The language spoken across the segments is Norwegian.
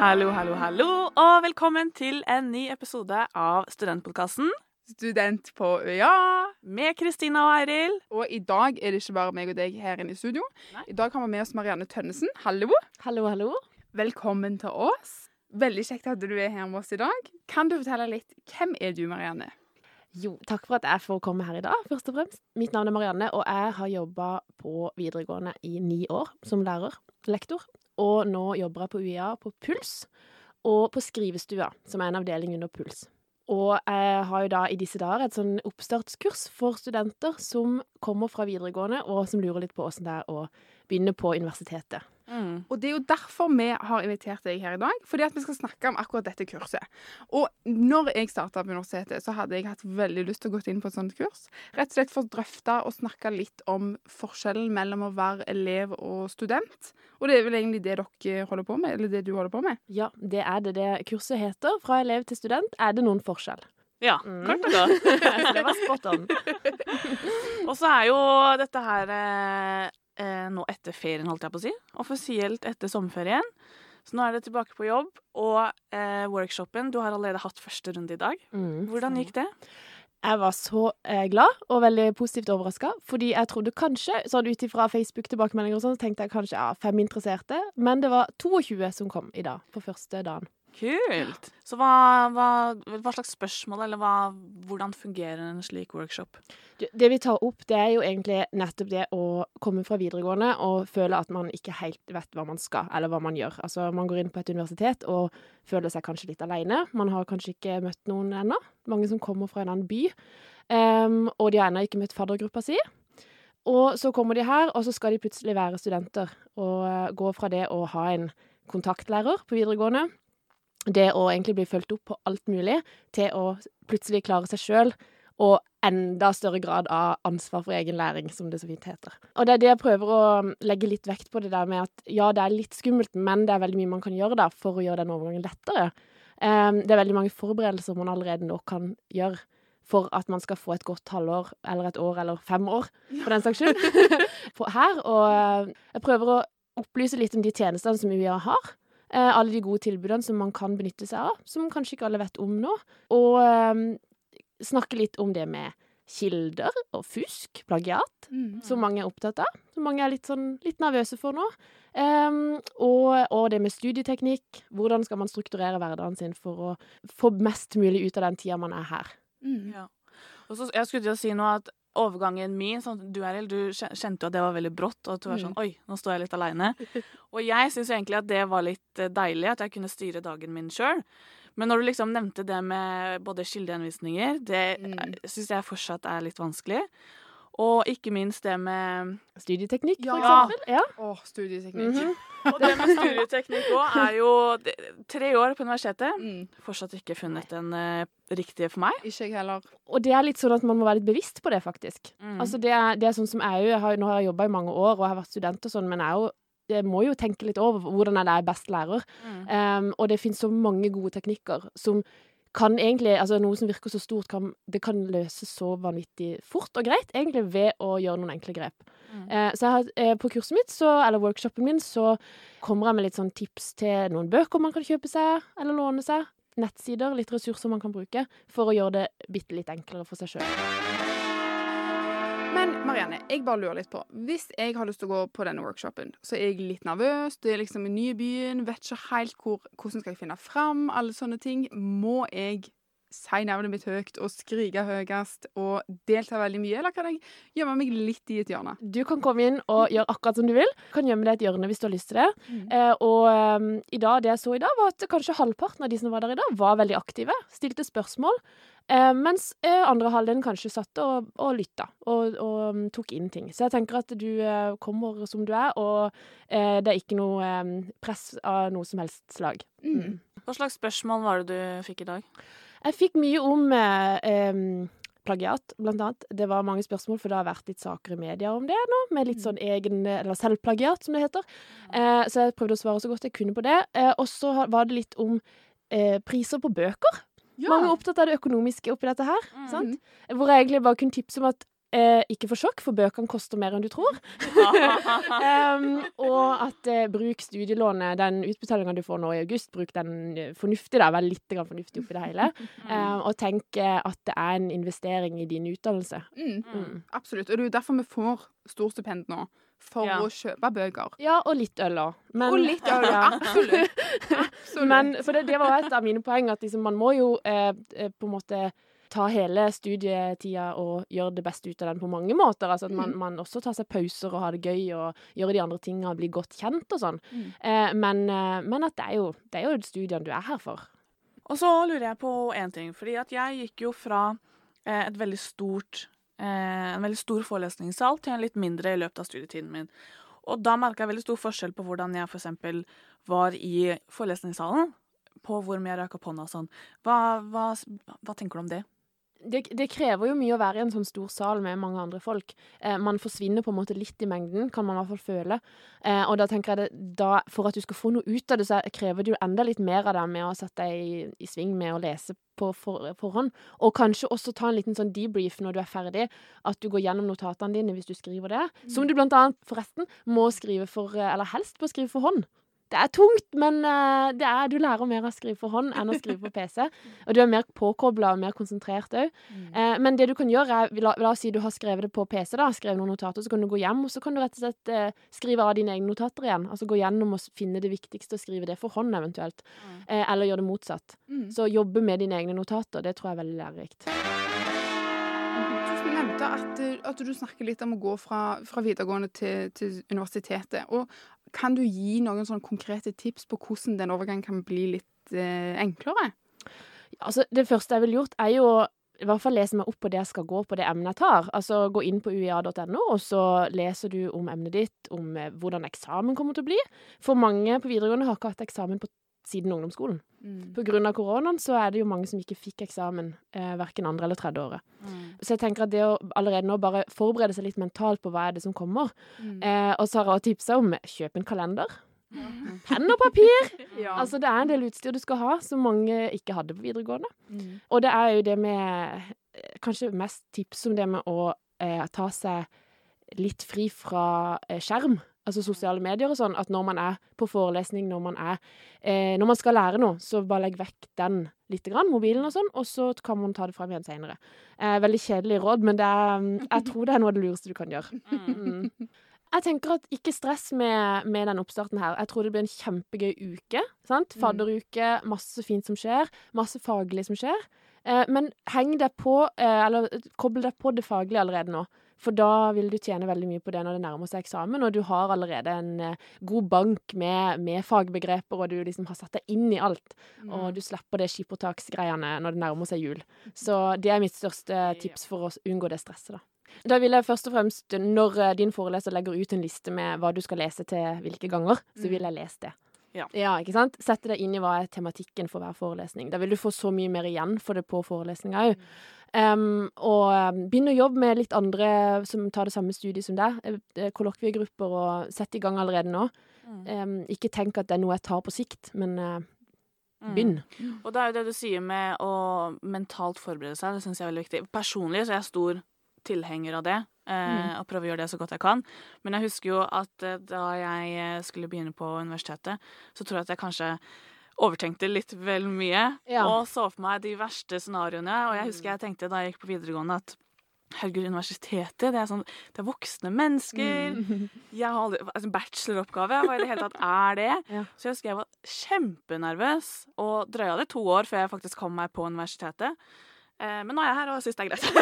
Hallo, hallo, hallo, og velkommen til en ny episode av Studentpodkasten Student på øya. med Kristina og Eiril. Og i dag er det ikke bare meg og deg her inne i studio. Nei. I dag har vi med oss Marianne Tønnesen. Hallo. Hallo, hallo. Velkommen til oss. Veldig kjekt at du er her med oss i dag. Kan du fortelle litt hvem er du, Marianne? Jo, takk for at jeg får komme her i dag, først og fremst. Mitt navn er Marianne, og jeg har jobba på videregående i ni år som lærer, lektor. Og nå jobber jeg på UiA på Puls, og på Skrivestua, som er en avdeling under Puls. Og jeg har jo da i disse dager et sånn oppstartskurs for studenter som kommer fra videregående, og som lurer litt på åssen det er å begynne på universitetet. Mm. Og det er jo derfor vi har invitert deg her i dag, fordi at vi skal snakke om akkurat dette kurset. Og når jeg starta på universitetet, så hadde jeg hatt veldig lyst til å gå inn på et sånt kurs. Rett og slett for å drøfte og snakke litt om forskjellen mellom å være elev og student. Og det er vel egentlig det dere holder på med, eller det du holder på med. Ja, det er det det kurset heter. Fra elev til student er det noen forskjell. Ja, Mm. kort og godt. Det var spot on. Og så er jo dette her eh, nå etter ferien, holdt jeg på å si. Offisielt etter sommerferien. Så nå er det tilbake på jobb. Og eh, workshopen, du har allerede hatt første runde i dag. Mm, Hvordan gikk det? Jeg var så eh, glad og veldig positivt overraska, fordi jeg trodde kanskje, sånn ut ifra Facebook-tilbakemeldinger og sånn, så tenkte jeg kanskje ja, fem interesserte, men det var 22 som kom i dag, på første dagen. Kult. Så hva, hva, hva slags spørsmål, eller hva, hvordan fungerer en slik workshop? Det vi tar opp, det er jo egentlig nettopp det å komme fra videregående og føle at man ikke helt vet hva man skal, eller hva man gjør. Altså, man går inn på et universitet og føler seg kanskje litt aleine. Man har kanskje ikke møtt noen ennå. Mange som kommer fra en annen by. Um, og de har ennå ikke møtt faddergruppa si. Og så kommer de her, og så skal de plutselig være studenter. Og eh, gå fra det å ha en kontaktlærer på videregående, det å egentlig bli fulgt opp på alt mulig, til å plutselig klare seg sjøl, og enda større grad av ansvar for egen læring, som det så fint heter. Og det er det jeg prøver å legge litt vekt på, det der med at ja, det er litt skummelt, men det er veldig mye man kan gjøre da, for å gjøre den overgangen lettere. Um, det er veldig mange forberedelser man allerede nå kan gjøre for at man skal få et godt halvår, eller et år, eller fem år, for den saks skyld, her. Og eh, jeg prøver å opplyse litt om de tjenestene som UiA har. Eh, alle de gode tilbudene som man kan benytte seg av, som kanskje ikke alle vet om nå. Og eh, snakke litt om det med kilder og fusk, plagiat, som mange er opptatt av. Som mange er litt, sånn, litt nervøse for nå. Um, og, og det med studieteknikk. Hvordan skal man strukturere hverdagen sin for å få mest mulig ut av den tida man er her. Mm. Ja. Og så, jeg skulle til å si noe at overgangen min sånn, Du Eril, du kjente jo at det var veldig brått, og at du var sånn Oi, nå står jeg litt aleine. Og jeg syns egentlig at det var litt eh, deilig, at jeg kunne styre dagen min sjøl. Men når du liksom nevnte det med både kildehenvisninger, det Mm. syns jeg fortsatt er litt vanskelig. Og ikke minst det med Studieteknikk, Ja. for eksempel. Ja. Åh, studieteknikk. Mhm. Og det med studieteknikk òg er jo det, Tre år på universitetet. Mm. Fortsatt ikke funnet den uh, riktige for meg. Ikke jeg heller. Og det er litt sånn at man må være litt bevisst på det, faktisk. Mm. Altså det er, det er sånn som jeg jo, jeg har, Nå har jeg jobba i mange år og jeg har vært student og sånn, men jeg, er jo, jeg må jo tenke litt over hvordan er det jeg er best lærer. Mm. Um, og det finnes så mange gode teknikker som kan egentlig Altså noe som virker så stort, kan, det kan løses så vanvittig fort og greit, egentlig ved å gjøre noen enkle grep. Mm. Eh, så har, eh, på kurset mitt, så, eller workshopen min, så kommer jeg med litt sånn tips til noen bøker man kan kjøpe seg, eller låne seg. Nettsider, litt ressurser man kan bruke, for å gjøre det bitte litt enklere for seg sjøl. Men Marianne, jeg bare lurer litt på. Hvis jeg har lyst til å gå på denne workshopen, så er jeg litt nervøs. Det er liksom i nye byen, vet ikke helt hvor, hvordan skal jeg finne fram, alle sånne ting. Må jeg si navnet mitt høyt og skrike høyest og delta veldig mye, eller kan jeg gjemme meg litt i et hjørne? Du kan komme inn og gjøre akkurat som du vil. Du Kan gjemme deg i et hjørne hvis du har lyst til det. Mm. Eh, og um, i dag, det jeg så i dag, var at kanskje halvparten av de som var der i dag, var veldig aktive. Stilte spørsmål. Eh, mens eh, andre halvdelen kanskje satt og, og lytta og, og mm, tok inn ting. Så jeg tenker at du eh, kommer som du er, og eh, det er ikke noe press av noe som helst slag. Mm. Hva slags spørsmål var det du fikk i dag? Jeg fikk mye om eh, plagiat, blant annet. Det var mange spørsmål, for det har vært litt saker i media om det nå, med litt sånn egen Eller selvplagiat, som det heter. Eh, så jeg prøvde å svare så godt jeg kunne på det. Eh, og så var det litt om eh, priser på bøker. Mange er opptatt av det økonomiske oppi dette her. Mm. sant? Hvor jeg egentlig bare kunne tipse om at eh, ikke få sjokk, for bøkene koster mer enn du tror. um, og at eh, bruk studielånet, den utbetalinga du får nå i august, bruk den eh, fornuftig, da. Vær litt grann fornuftig oppi det hele. Um, og tenk at det er en investering i din utdannelse. Mm. Mm. Absolutt. Og det er jo derfor vi får storstipend nå. For Ja. å kjøpe bøker. Ja, og litt øl òg. og litt øl. Ja. Absolutt. Absolutt. Men for det, det var et av mine poeng, at liksom, man må jo eh, eh, på en måte ta hele studietida og gjøre det beste ut av den på mange måter. Altså at man, Mm. man også tar seg pauser og har det gøy og gjøre de andre tinga og bli godt kjent og sånn. Mm. Eh, men, eh, men at det er jo det er jo studiene du er her for. Og så lurer jeg på én ting. Fordi at jeg gikk jo fra eh, et veldig stort en veldig stor forelesningssal til en litt mindre i løpet av studietiden min. Og da merka jeg veldig stor forskjell på hvordan jeg f.eks. var i forelesningssalen. På hvor mye jeg rakk opp hånda og sånn. Hva, hva, hva tenker du om det? Det, det krever jo mye å være i en sånn stor sal med mange andre folk. Eh, man forsvinner på en måte litt i mengden, kan man i hvert fall føle. Eh, og da tenker jeg det, da, for at du skal få noe ut av det, så krever det jo enda litt mer av deg med å sette deg i, i sving med å lese på for, forhånd. Og kanskje også ta en liten sånn debrief når du er ferdig. At du går gjennom notatene dine hvis du skriver det. Som du blant annet, forresten, må skrive for eh, Eller helst må skrive for hånd. Det er tungt, men eh, det er, du lærer mer av å skrive for hånd enn å skrive på PC. Og du er mer påkobla og mer konsentrert òg. Eh, men det du kan gjøre, er la, la oss si du har skrevet det på PC, da, skrevet noen notater, så kan du gå hjem og så kan du rett og slett eh, skrive av dine egne notater igjen. Altså gå gjennom og finne det viktigste og skrive det for hånd, eventuelt. Eh, eller gjøre det motsatt. Mm. Så jobbe med dine egne notater, det tror jeg er veldig lærerikt. Du nevnte at, eh, at du snakker litt om å gå fra, fra videregående til, til universitetet. Og kan du gi noen sånne konkrete tips på hvordan den overgangen kan bli litt eh, enklere? Altså, det første jeg ville gjort, er jo i hvert fall lese meg opp på det jeg skal gå på det emnet jeg tar. Altså gå inn på uia.no, og så leser du om emnet ditt, om eh, hvordan eksamen kommer til å bli. For mange på videregående har ikke hatt eksamen på siden ungdomsskolen. På grunn av koronaen så er det jo mange som ikke fikk eksamen eh, verken andre eller tredje året. Så jeg tenker at det å allerede nå bare forberede seg litt mentalt på hva er det som kommer. Mm. Eh, og så har jeg også tipsa om kjøp en kalender. Penn og papir! Ja. Altså Det er en del utstyr du skal ha som mange ikke hadde på videregående. Mm. Og det er jo det med eh, Kanskje mest tips om det med å eh, ta seg litt fri fra eh, skjerm. Altså sosiale medier og sånn. At når man er på forelesning, når man er eh, Når man skal lære noe, så bare legg vekk den lite grann, mobilen og sånn, og så kan man ta det fram igjen seinere. Eh, veldig kjedelig råd, men det er, mm, jeg tror det er noe av det lureste du kan gjøre. Mm. Jeg tenker at ikke stress med, med den oppstarten her. Jeg tror det blir en kjempegøy uke. sant? Mm. Fadderuke, masse fint som skjer. Masse faglig som skjer. Eh, men heng deg på, eh, eller koble deg på det faglige allerede nå. For da vil du tjene veldig mye på det når det nærmer seg eksamen, og du har allerede en eh, god bank med, med fagbegreper, og du liksom har satt deg inn i alt. Mm. Og du slipper det skippertaksgreiene når det nærmer seg jul. Så det er mitt største tips for å unngå det stresset, da. Da vil jeg først og fremst, når eh, din foreleser legger ut en liste med hva du skal lese til hvilke ganger, så vil jeg lese det. Ja. ikke sant? Sette deg inn i hva er tematikken for hver forelesning. Da vil du få så mye mer igjen for det på forelesninga òg. og begynn å jobbe med litt andre som tar det samme studiet som deg. eh, eh, Kollokviegrupper, og sett i gang allerede nå. Um, ikke tenk at det er noe jeg tar på sikt, men uh, begynn. Og det er jo det du sier med å mentalt forberede seg, det syns jeg er veldig viktig. Personlig så er jeg stor tilhenger av det, eh, og prøver å gjøre det så godt jeg kan. Men jeg husker jo at eh, da jeg eh, skulle begynne på universitetet, så tror jeg at jeg kanskje overtenkte litt vel mye, Ja. og så for meg de verste scenarioene. Og jeg husker jeg tenkte da jeg gikk på videregående at Herregud, universitetet, det er sånn Det er voksne mennesker. Jeg har aldri altså Bacheloroppgave, hva i det hele tatt er det? Ja. Så jeg husker jeg var kjempenervøs og drøya det to år før jeg faktisk kom meg på universitetet. Eh, men nå er jeg her og syns det er greit.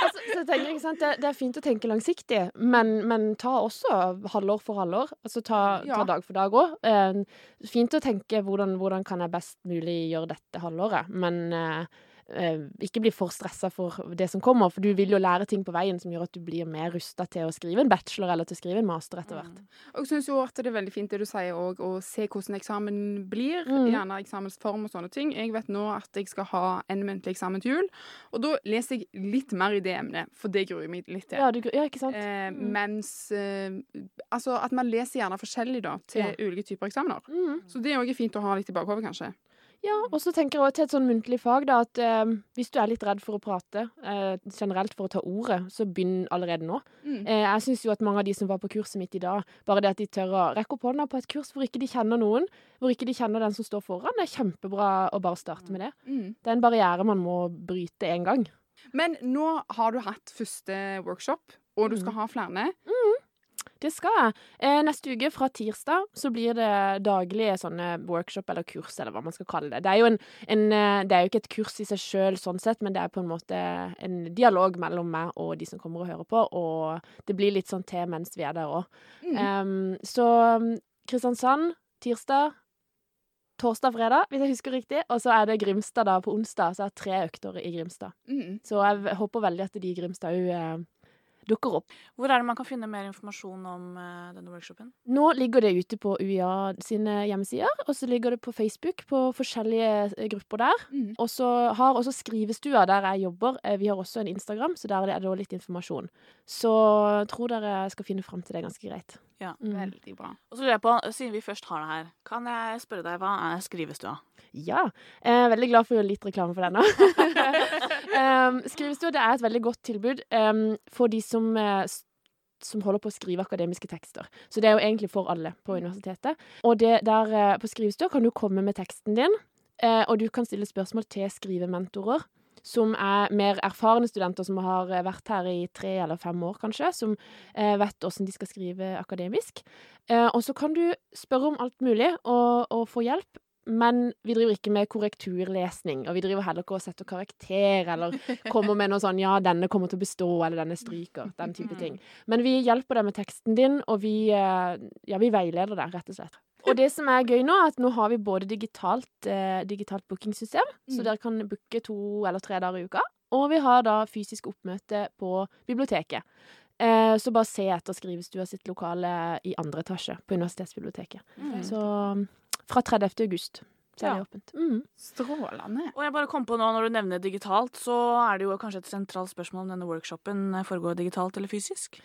Altså, så jeg tenker, sant? Det, det er fint å tenke langsiktig, men, men ta også halvår for halvår. Altså ta, Ja. ta dag for dag òg. Eh, fint å tenke hvordan, hvordan kan jeg best mulig gjøre dette halvåret, men eh, ikke bli for stressa for det som kommer, for du vil jo lære ting på veien som gjør at du blir mer rusta til å skrive en bachelor eller til å skrive en master etter hvert. Og jeg syns jo at det er veldig fint det du sier òg, å se hvordan eksamen blir. Mm. Gjerne eksamensform og sånne ting. Jeg vet nå at jeg skal ha en muntlig eksamen til jul, og da leser jeg litt mer i det emnet, for det gruer jeg meg litt til. Ja, du, ja ikke sant? Eh, Mm. mens eh, Altså at man leser gjerne forskjellig da, til Ja. ulike typer eksamener. Mm. Så det er òg fint å ha litt i bakhodet, kanskje. Ja, og så tenker jeg også til et sånn muntlig fag, da, at eh, hvis du er litt redd for å prate, eh, generelt for å ta ordet, så begynn allerede nå. Mm. Eh, jeg syns jo at mange av de som var på kurset mitt i dag, bare det at de tør å rekke opp hånda på et kurs hvor ikke de kjenner noen, hvor ikke de kjenner den som står foran, det er kjempebra å bare starte med det. Mm. Det er en barriere man må bryte en gang. Men nå har du hatt første workshop, og du Mm. skal ha flere. Det skal jeg. Eh, neste uke, fra tirsdag, så blir det daglige sånne workshop eller kurs, eller hva man skal kalle det. Det er jo, en, en, eh, det er jo ikke et kurs i seg sjøl sånn sett, men det er på en måte en dialog mellom meg og de som kommer og hører på, og det blir litt sånn til mens vi er der òg. Mm. så um, Kristiansand tirsdag, torsdag, fredag, hvis jeg husker riktig, og så er det Grimstad da på onsdag, så jeg har tre økter i Grimstad. Mm. Så jeg håper veldig at de i Grimstad òg dukker opp. Hvor er det man kan finne mer informasjon om uh, denne workshopen? Nå ligger det ute på UiA sine hjemmesider, og så ligger det på Facebook på forskjellige eh, grupper der. Mm. Og så har også Skrivestua, der jeg jobber, eh, vi har også en Instagram, så der er det også litt informasjon. Så tror dere skal finne fram til det ganske greit. Ja. Mm. Veldig bra. Og så lurer jeg på, siden vi først har det her, kan jeg spørre deg, hva er skrivestua? Ja. Jeg er veldig glad for å gjøre litt reklame for den nå. um, Skrivestua det er et veldig godt tilbud um, for de som eh, som holder på å skrive akademiske tekster. Så det er jo egentlig for alle på universitetet. Og det der eh, på skrivestua kan du komme med teksten din, uh, og du kan stille spørsmål til skrivementorer. Som er mer erfarne studenter som har eh, vært her i tre eller fem år, kanskje. Som eh, vet åssen de skal skrive akademisk. Eh, og så kan du spørre om alt mulig og, og få hjelp. Men vi driver ikke med korrekturlesning, og vi driver heller ikke og setter karakter, eller kommer med noe sånn 'ja, denne kommer til å bestå', eller 'denne stryker', den type ting. Men vi hjelper deg med teksten din, og vi, eh, ja, vi veileder deg, rett og slett. Og det som er gøy nå, er at nå har vi både digitalt, eh, digitalt bookingsystem, så Mm. dere kan booke to eller tre dager i uka, og vi har da fysisk oppmøte på biblioteket. Eh, så bare se etter skrivestua sitt lokale i andre etasje på universitetsbiblioteket. Mm. Så fra 30. august Ja. Mm. Strålende. Og jeg bare kom på nå, når du nevner digitalt, så er det jo kanskje et sentralt spørsmål om denne workshopen foregår digitalt eller fysisk?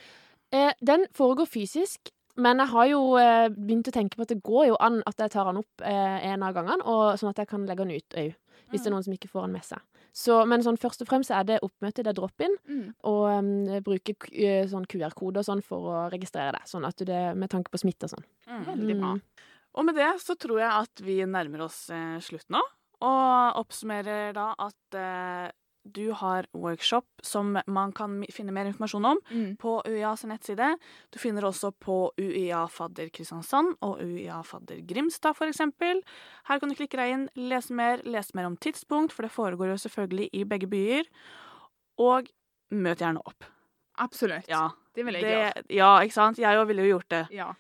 Eh, den foregår fysisk, men jeg har jo eh, begynt å tenke på at det går jo an at jeg tar den opp eh, en av gangene, og sånn at jeg kan legge den ut òg, hvis det er noen som ikke får den med seg. Så, men sånn først og fremst er det oppmøte, det er drop-in, Mm. og um, bruke eh, sånn QR-kode og sånn for å registrere det, sånn at det med tanke på smitte og sånn. Mm. Veldig bra. Og med det så tror jeg at vi nærmer oss eh, slutt nå, og oppsummerer da at eh, du har workshop som man kan finne mer informasjon om Mm. på UiA sin nettside. Du finner også på UiA Fadder Kristiansand og UiA Fadder Grimstad f.eks. Her kan du klikke deg inn, lese mer, lese mer om tidspunkt, for det foregår jo selvfølgelig i begge byer. Og møt gjerne opp. Absolutt. Ja, Det vil jeg gjøre. ja ikke sant? Jeg òg ville jo gjort det. Ja.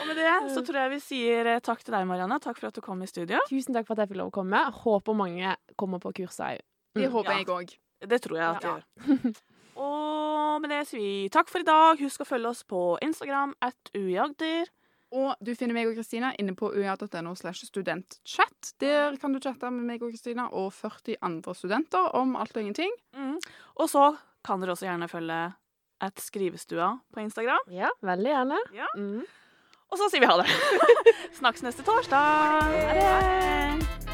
Og med det så tror jeg vi sier eh, takk til deg, Marianne. Takk for at du kom i studio. Tusen takk for at jeg fikk lov å komme. Håper mange kommer på kurset òg. Det Mm. håper Ja. jeg òg. Det tror jeg at Ja. gjør. Og med det sier vi takk for i dag. Husk å følge oss på Instagram at uiagder. Og du finner meg og Kristina inne på uia.no slash studentchat. Der kan du chatte med meg og Kristina og 40 andre studenter om alt og ingenting. Mm. Og så kan dere også gjerne følge at skrivestua på Instagram. Ja, veldig gjerne. Ja. Mm. Og så sier vi ha det. Snakkes neste torsdag. Ha det.